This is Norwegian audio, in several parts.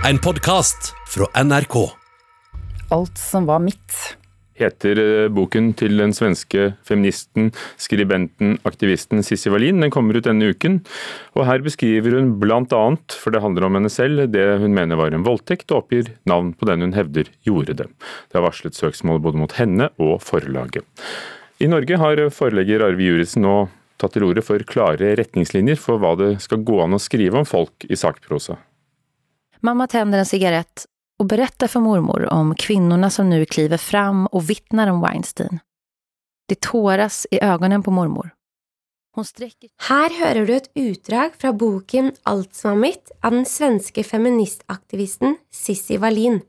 En podkast fra NRK. Alt som var mitt. heter eh, boken til den svenske feministen, skribenten, aktivisten Sissi Wallin. Den kommer ut denne uken. og Her beskriver hun bl.a., for det handler om henne selv, det hun mener var en voldtekt, og oppgir navn på den hun hevder gjorde det. Det har varslet søksmål både mot henne og forlaget. I Norge har forlegger Arve Juritzen nå tatt til orde for klare retningslinjer for hva det skal gå an å skrive om folk i sakprosa. Mamma tänder en cigarett och berättar för mormor om kvinnorna som nu kliver fram och vittnar om Weinstein. Det tåras i ögonen på mormor. Her hører du et utdrag fra boken Alt som var mitt av den svenske feministaktivisten Sissi Wallin.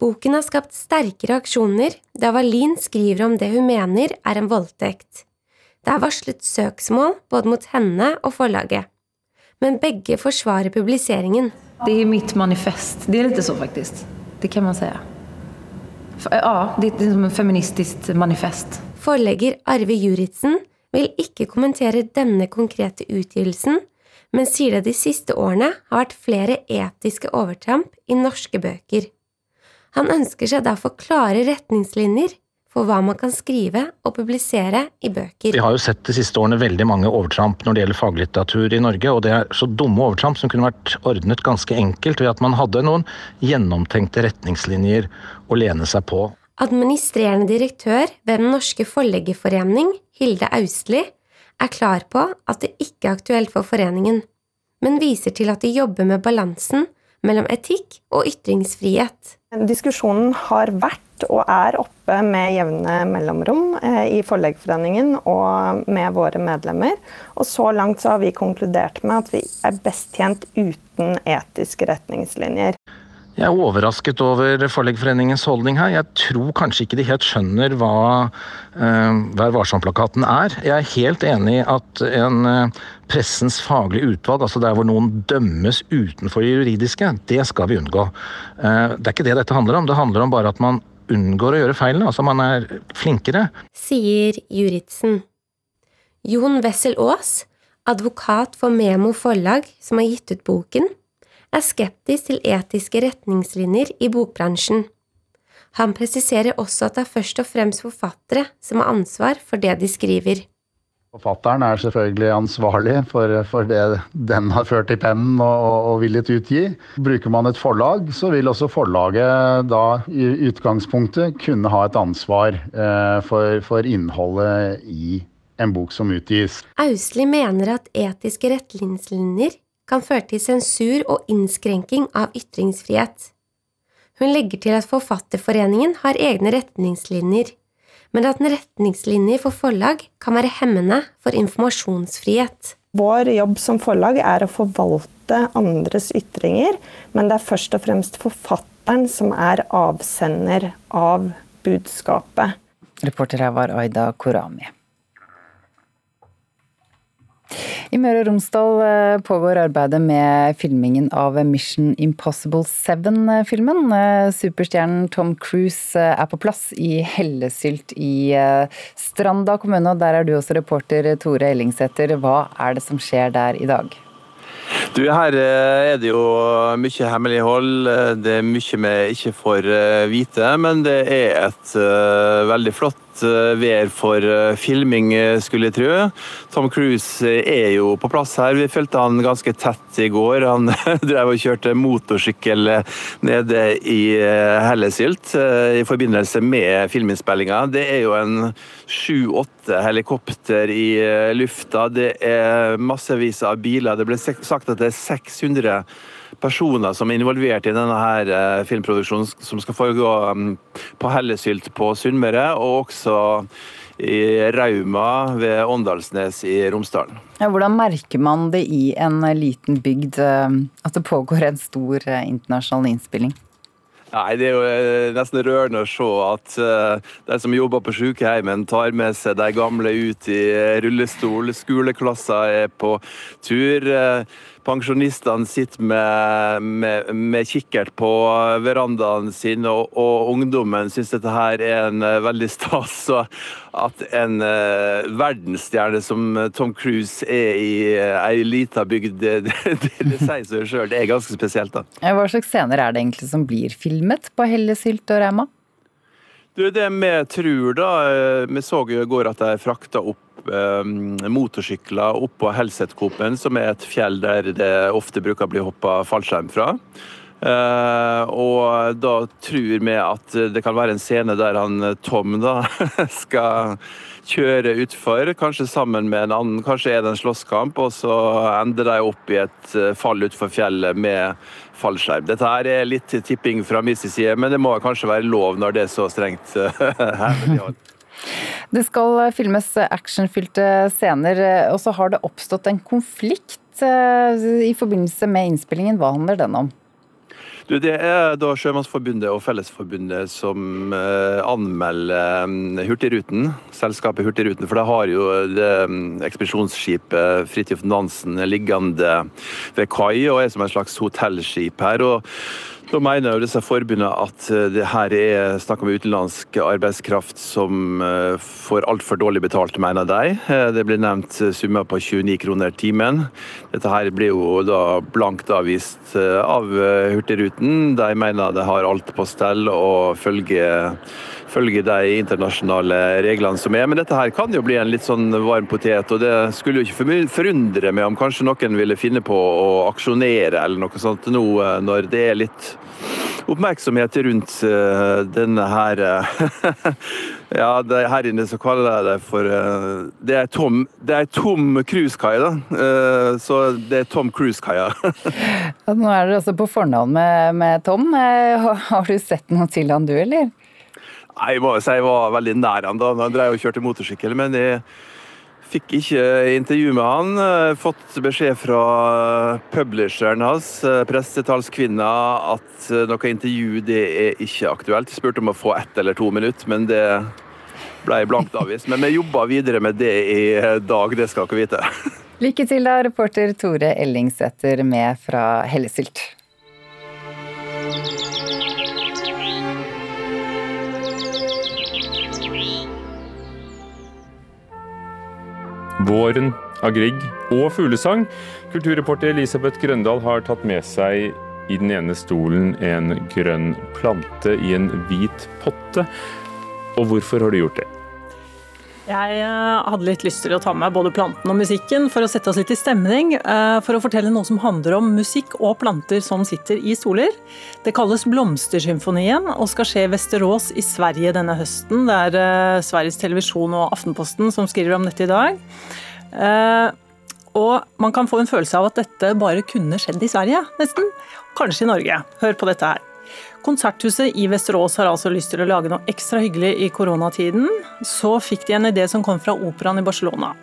Boken har skapt sterke reaksjoner da Wallin skriver om det hun mener er en voldtekt. Det er varslet søksmål både mot henne og forlaget, men begge forsvarer publiseringen. Det är mitt manifest. Det är lite så faktiskt. Det kan man säga. F- Ja, det är som ett feministiskt manifest. Forlegger Arve Juritzen vil ikke kommentere denne konkrete utgivelsen, men sier det de siste årene har vært flere etiske overtramp i norske bøker. Han ønsker seg derfor klare retningslinjer for hva man kan skrive og publisere i bøker. Vi har jo sett de siste årene veldig mange overtramp når det gjelder faglitteratur i Norge, og det er så dumme overtramp som kunne vært ordnet ganske enkelt ved at man hadde noen gjennomtenkte retningslinjer å lene seg på. Administrerende direktør ved Den norske forleggerforening, Hilde Austli, er klar på at det ikke er aktuelt for foreningen, men viser til at de jobber med balansen mellom etikk og ytringsfrihet. Diskusjonen har vært og er oppe med jevne mellomrom eh, i Forleggerforeningen og med våre medlemmer. Og så langt så har vi konkludert med at vi er best tjent uten etiske retningslinjer. Jeg er overrasket over Forleggerforeningens holdning her. Jeg tror kanskje ikke de helt skjønner hva uh, Vær varsom-plakaten er. Jeg er helt enig i at en uh, pressens faglige utvalg, altså der hvor noen dømmes utenfor det juridiske, det skal vi unngå. Uh, det er ikke det dette handler om. Det handler om bare at man unngår å gjøre feilene. Altså man er flinkere. sier Juritzen. Jon Wessel Aas, advokat for Memo forlag som har gitt ut boken, er skeptisk til etiske retningslinjer i bokbransjen. Han presiserer også at det er først og fremst forfattere som har ansvar for det de skriver. Forfatteren er selvfølgelig ansvarlig for, for det den har ført i pennen og, og, og villet utgi. Bruker man et forlag, så vil også forlaget da i utgangspunktet kunne ha et ansvar eh, for, for innholdet i en bok som utgis. Austli mener at etiske retningslinjer kan føre til sensur og innskrenking av ytringsfrihet. Hun legger til at Forfatterforeningen har egne retningslinjer, men at en retningslinje for forlag kan være hemmende for informasjonsfrihet. Vår jobb som forlag er å forvalte andres ytringer, men det er først og fremst forfatteren som er avsender av budskapet. Reporter her var Aida Korami. I Møre og Romsdal eh, pågår arbeidet med filmingen av Mission Impossible 7-filmen. Eh, Superstjernen Tom Cruise eh, er på plass i Hellesylt i Stranda kommune, og der er du også reporter Tore Ellingsæter. Hva er det som skjer der i dag? Du, Her er det jo mye hemmelighold. Det er mye vi ikke får vite. Men det er et veldig flott uh, vær for uh, filming, skulle jeg tro. Tom Cruise er jo på plass her. Vi fulgte han ganske tett i går. Han drev og kjørte motorsykkel nede i Hellesylt i forbindelse med filminnspillinga. Det er jo en sju-åtte helikopter i lufta. Det er massevis av biler. Det ble sagt at det er 600 personer som er involvert i denne her filmproduksjonen, som skal foregå på Hellesylt på Sunnmøre, og også i Rauma ved Åndalsnes i Romsdalen. Ja, hvordan merker man det i en liten bygd at det pågår en stor internasjonal innspilling? Nei, Det er jo nesten rørende å se at uh, de som jobber på sykehjemmen tar med seg de gamle ut i rullestol. Skoleklasser er på tur. Uh, pensjonistene sitter med, med, med, kikkert på verandaen sin, og, og ungdommen syns dette her er en uh, veldig stas. Så at en uh, verdensstjerne som Tom Cruise er i uh, ei lita bygd, det, det, det, det sier seg sjøl. Det er ganske spesielt, da. Hva slags scener er det egentlig som blir filmet på Hellesylt og Rema? Du, det vi tror, da Vi så jo i går at de frakta opp eh, motorsykler oppå Helsetkopen, som er et fjell der det ofte bruker å bli hoppa fallskjerm fra. Uh, og da tror vi at det kan være en scene der han Tom da skal kjøre utfor, kanskje sammen med en annen. Kanskje er det en slåsskamp, og så ender de opp i et eh, fall utfor fjellet med fallskjerm. Dette her er litt tipping fra min side, men det må kanskje være lov når det er så strengt her. Det skal filmes actionfylte scener, og så har det oppstått en konflikt eh, i forbindelse med innspillingen. Hva handler den om? Du, det er da Sjømannsforbundet og Fellesforbundet som eh, anmelder Hurtigruten, selskapet Hurtigruten. For det har jo det um, ekspedisjonsskipet Fridtjof Nansen liggende ved kai og er som et slags hotellskip her. og da mener jo disse forbundene at eh, det her er snakk om utenlandsk arbeidskraft som eh, får altfor dårlig betalt, mener de. Eh, det blir nevnt summer på 29 kroner timen. Dette her blir jo da blankt avvist av Hurtigruten. De mener det har alt på stell og følger følge de internasjonale reglene som er. Men dette her kan jo bli en litt sånn varm potet, og det skulle jo ikke forundre meg om kanskje noen ville finne på å aksjonere eller noe sånt nå når det er litt oppmerksomhet rundt uh, denne her uh, Ja, det, her inne så kaller jeg det for uh, Det er tom, det er tom cruisekai, da. så det er Tom Cruise-kaia. nå er dere altså på fornavn med, med Tom. har du sett noe til han du, eller? Nei, Jeg må si jeg var veldig nær han da han drev og kjørte motorsykkel. Men jeg fikk ikke intervju med han. Fått beskjed fra publisheren hans, pressetalskvinna, at noe intervju det er ikke aktuelt. Spurte om å få ett eller to minutter, men det ble blankt avvist. Men vi jobber videre med det i dag, det skal dere vite. Lykke til da, reporter Tore Ellingsæter med fra Hellesylt. Våren av Grieg og fuglesang. Kulturreporter Elisabeth Grøndal har tatt med seg i den ene stolen en grønn plante i en hvit potte. Og hvorfor har du gjort det? Jeg eh, hadde litt lyst til å ta med både planten og musikken for å sette oss litt i stemning. Eh, for å fortelle noe som handler om musikk og planter som sitter i stoler. Det kalles Blomstersymfonien og skal skje i Vesterås i Sverige denne høsten. Det er eh, Sveriges Televisjon og Aftenposten som skriver om dette i dag. Og man kan få en følelse av at dette bare kunne skjedd i Sverige, nesten. Kanskje i Norge. Hør på dette her. Konserthuset i Vesterås har altså lyst til å lage noe ekstra hyggelig i koronatiden. Så fikk de en idé som kom fra operaen i Barcelona.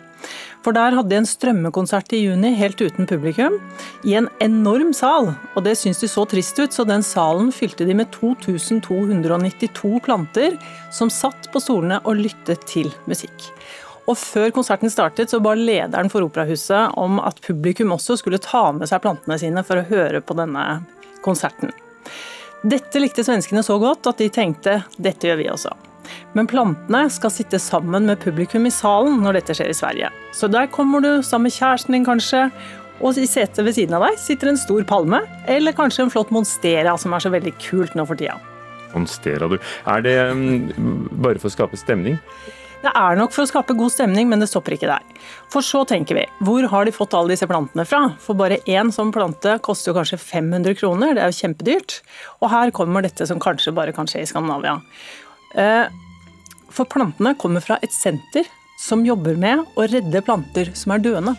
For der hadde de en strømmekonsert i juni helt uten publikum, i en enorm sal. Og det syntes de så trist ut, så den salen fylte de med 2292 planter som satt på stolene og lyttet til musikk. Og før konserten startet, så ba lederen for operahuset om at publikum også skulle ta med seg plantene sine for å høre på denne konserten. Dette likte svenskene så godt at de tenkte dette gjør vi også. Men plantene skal sitte sammen med publikum i salen når dette skjer i Sverige. Så der kommer du sammen med kjæresten din kanskje, og i setet ved siden av deg sitter en stor palme, eller kanskje en flott monstera som er så veldig kult nå for tida. Monstera, du. Er det um, bare for å skape stemning? Det er nok for å skape god stemning, men det stopper ikke der. For så tenker vi, hvor har de fått alle disse plantene fra? For bare én sånn plante koster jo kanskje 500 kroner, det er jo kjempedyrt. Og her kommer dette som kanskje bare kan skje i Skandinavia. Eh, for plantene kommer fra et senter som jobber med å redde planter som er døende.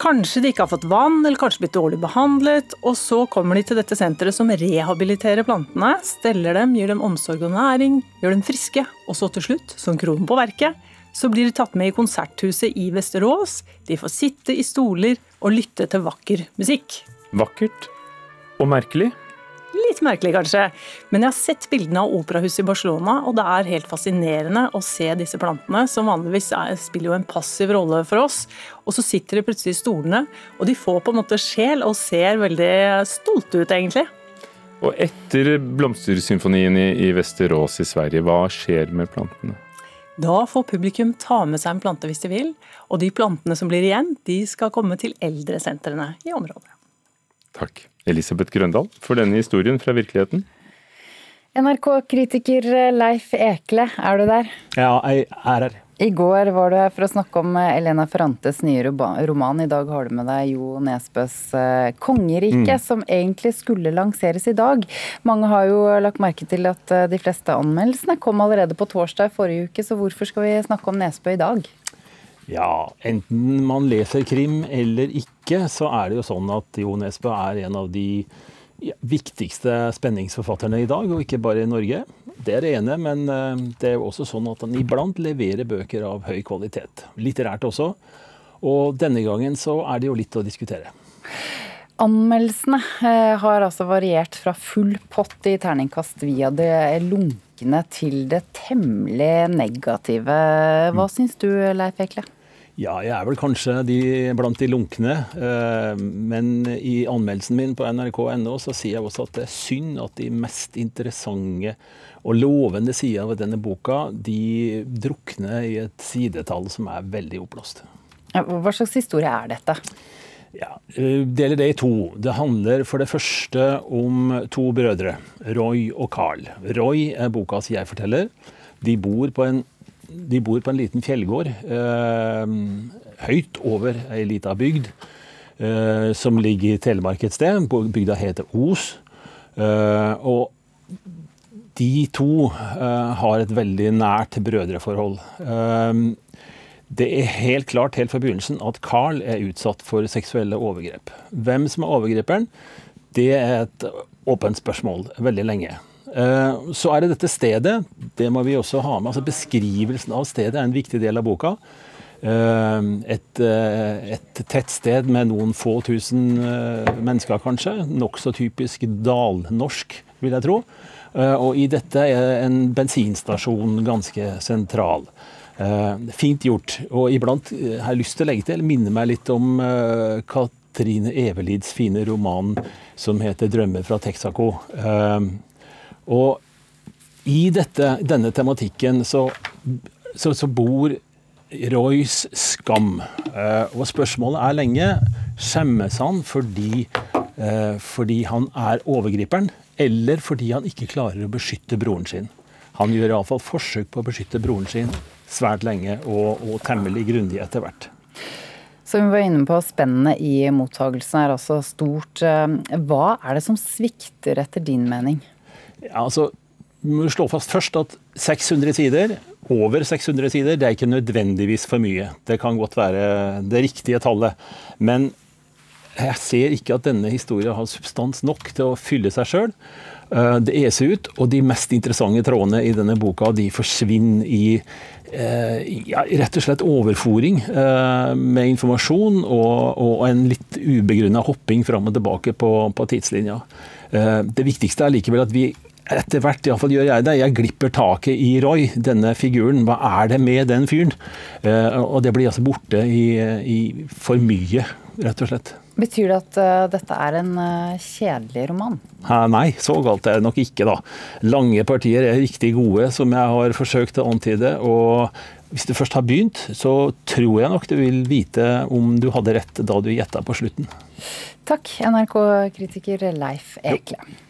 Kanskje de ikke har fått vann, eller kanskje blitt dårlig behandlet. Og så kommer de til dette senteret som rehabiliterer plantene, steller dem, gir dem omsorg og næring, gjør dem friske. Og så til slutt, som kronen på verket, så blir de tatt med i konserthuset i Vesterås. De får sitte i stoler og lytte til vakker musikk. Vakkert og merkelig? Litt merkelig kanskje, men jeg har sett bildene av operahuset i Barcelona, og det er helt fascinerende å se disse plantene, som vanligvis er, spiller jo en passiv rolle for oss. Og så sitter de plutselig i stolene, og de får på en måte sjel og ser veldig stolte ut, egentlig. Og etter blomstersymfonien i, i Vesterås i Sverige, hva skjer med plantene? Da får publikum ta med seg en plante hvis de vil, og de plantene som blir igjen, de skal komme til eldresentrene i området. Takk, Elisabeth Grøndal, for denne historien fra virkeligheten. NRK-kritiker Leif Ekle, er du der? Ja, jeg er her. I går var du her for å snakke om eh, Elena Ferrantes nye roman. I dag har du med deg Jo Nesbøs 'Kongerike', 'Kongeriket', mm. som egentlig skulle lanseres i dag. Mange har jo lagt merke til at eh, de fleste anmeldelsene kom allerede på torsdag i forrige uke, så hvorfor skal vi snakke om Nesbø i dag? Ja, enten man leser krim eller ikke, så er det jo sånn at Jo Nesbø er en av de viktigste spenningsforfatterne i dag, og ikke bare i Norge. Det er det ene, men eh, det er jo også sånn at han iblant leverer bøker av høy kvalitet. Litterært også. Og denne gangen så er det jo litt å diskutere. Anmeldelsene eh, har altså variert fra full pott i terningkast via det lunkne til det temmelig negative. Hva mm. syns du, Leif Ekle? Ja, jeg er vel kanskje de, blant de lunkne. Eh, men i anmeldelsen min på nrk.no så sier jeg også at det er synd at de mest interessante og lovende sidene ved denne boka de drukner i et sidetall som er veldig oppblåst. Hva slags historie er dette? Ja, eh, Deler det i to. Det handler for det første om to brødre, Roy og Carl. Roy er bokas jeg-forteller. De bor på en de bor på en liten fjellgård eh, høyt over ei lita bygd eh, som ligger i Telemark et sted. Bygda heter Os. Eh, og de to har et veldig nært brødreforhold. Det er helt klart helt fra begynnelsen at Carl er utsatt for seksuelle overgrep. Hvem som er overgriperen, det er et åpent spørsmål veldig lenge. Eh, så er det dette stedet. Det må vi også ha med. altså Beskrivelsen av stedet er en viktig del av boka. Eh, et, tett et tettsted med noen få tusen mennesker, kanskje. Nokså typisk dalnorsk, vil jeg tro. Og i dette er en bensinstasjon ganske sentral. Fint gjort. Og iblant har jeg lyst til å legge til, minne meg litt om Katrine Evelids fine roman som heter 'Drømmer fra Texaco'. Og i dette, denne tematikken så, så, så, bor Roys skam. Eh, og spørsmålet er lenge skjemmes han fordi, eh, fordi han er overgriperen, eller fordi han ikke klarer å beskytte broren sin. Han gjør iallfall forsøk på å beskytte broren sin svært lenge, og, og temmelig grundig etter hvert. Som vi var inne på, Spennet i mottagelsen er altså stort. Eh, hva er det som svikter etter din mening? Ja, altså, må slå fast først at 600 sider, over 600 sider, det er ikke nødvendigvis for mye. Det kan godt være det riktige tallet. Men jeg ser ikke at denne historien har substans nok til å fylle seg sjøl. Eh, det eser ut, og de mest interessante trådene i denne boka de forsvinner i eh, ja, rett og slett overforing eh, med informasjon og, og en litt ubegrunna hopping fram og tilbake på, på tidslinja. Det viktigste er likevel at vi etter hvert iallfall gjør jeg det. Jeg glipper taket i Roy, denne figuren. Hva er det med den fyren? Uh, og det blir altså borte i, i, for mye, rett og slett. Betyr det at uh, dette er en uh, kjedelig roman? Ha, nei, så galt er det nok ikke, da. Lange partier er riktig gode, som jeg har forsøkt å antyde. og hvis du først har begynt, så tror jeg nok du vil vite om du hadde rett da du gjetta på slutten. Takk, NRK-kritiker Leif Ekle. Jo.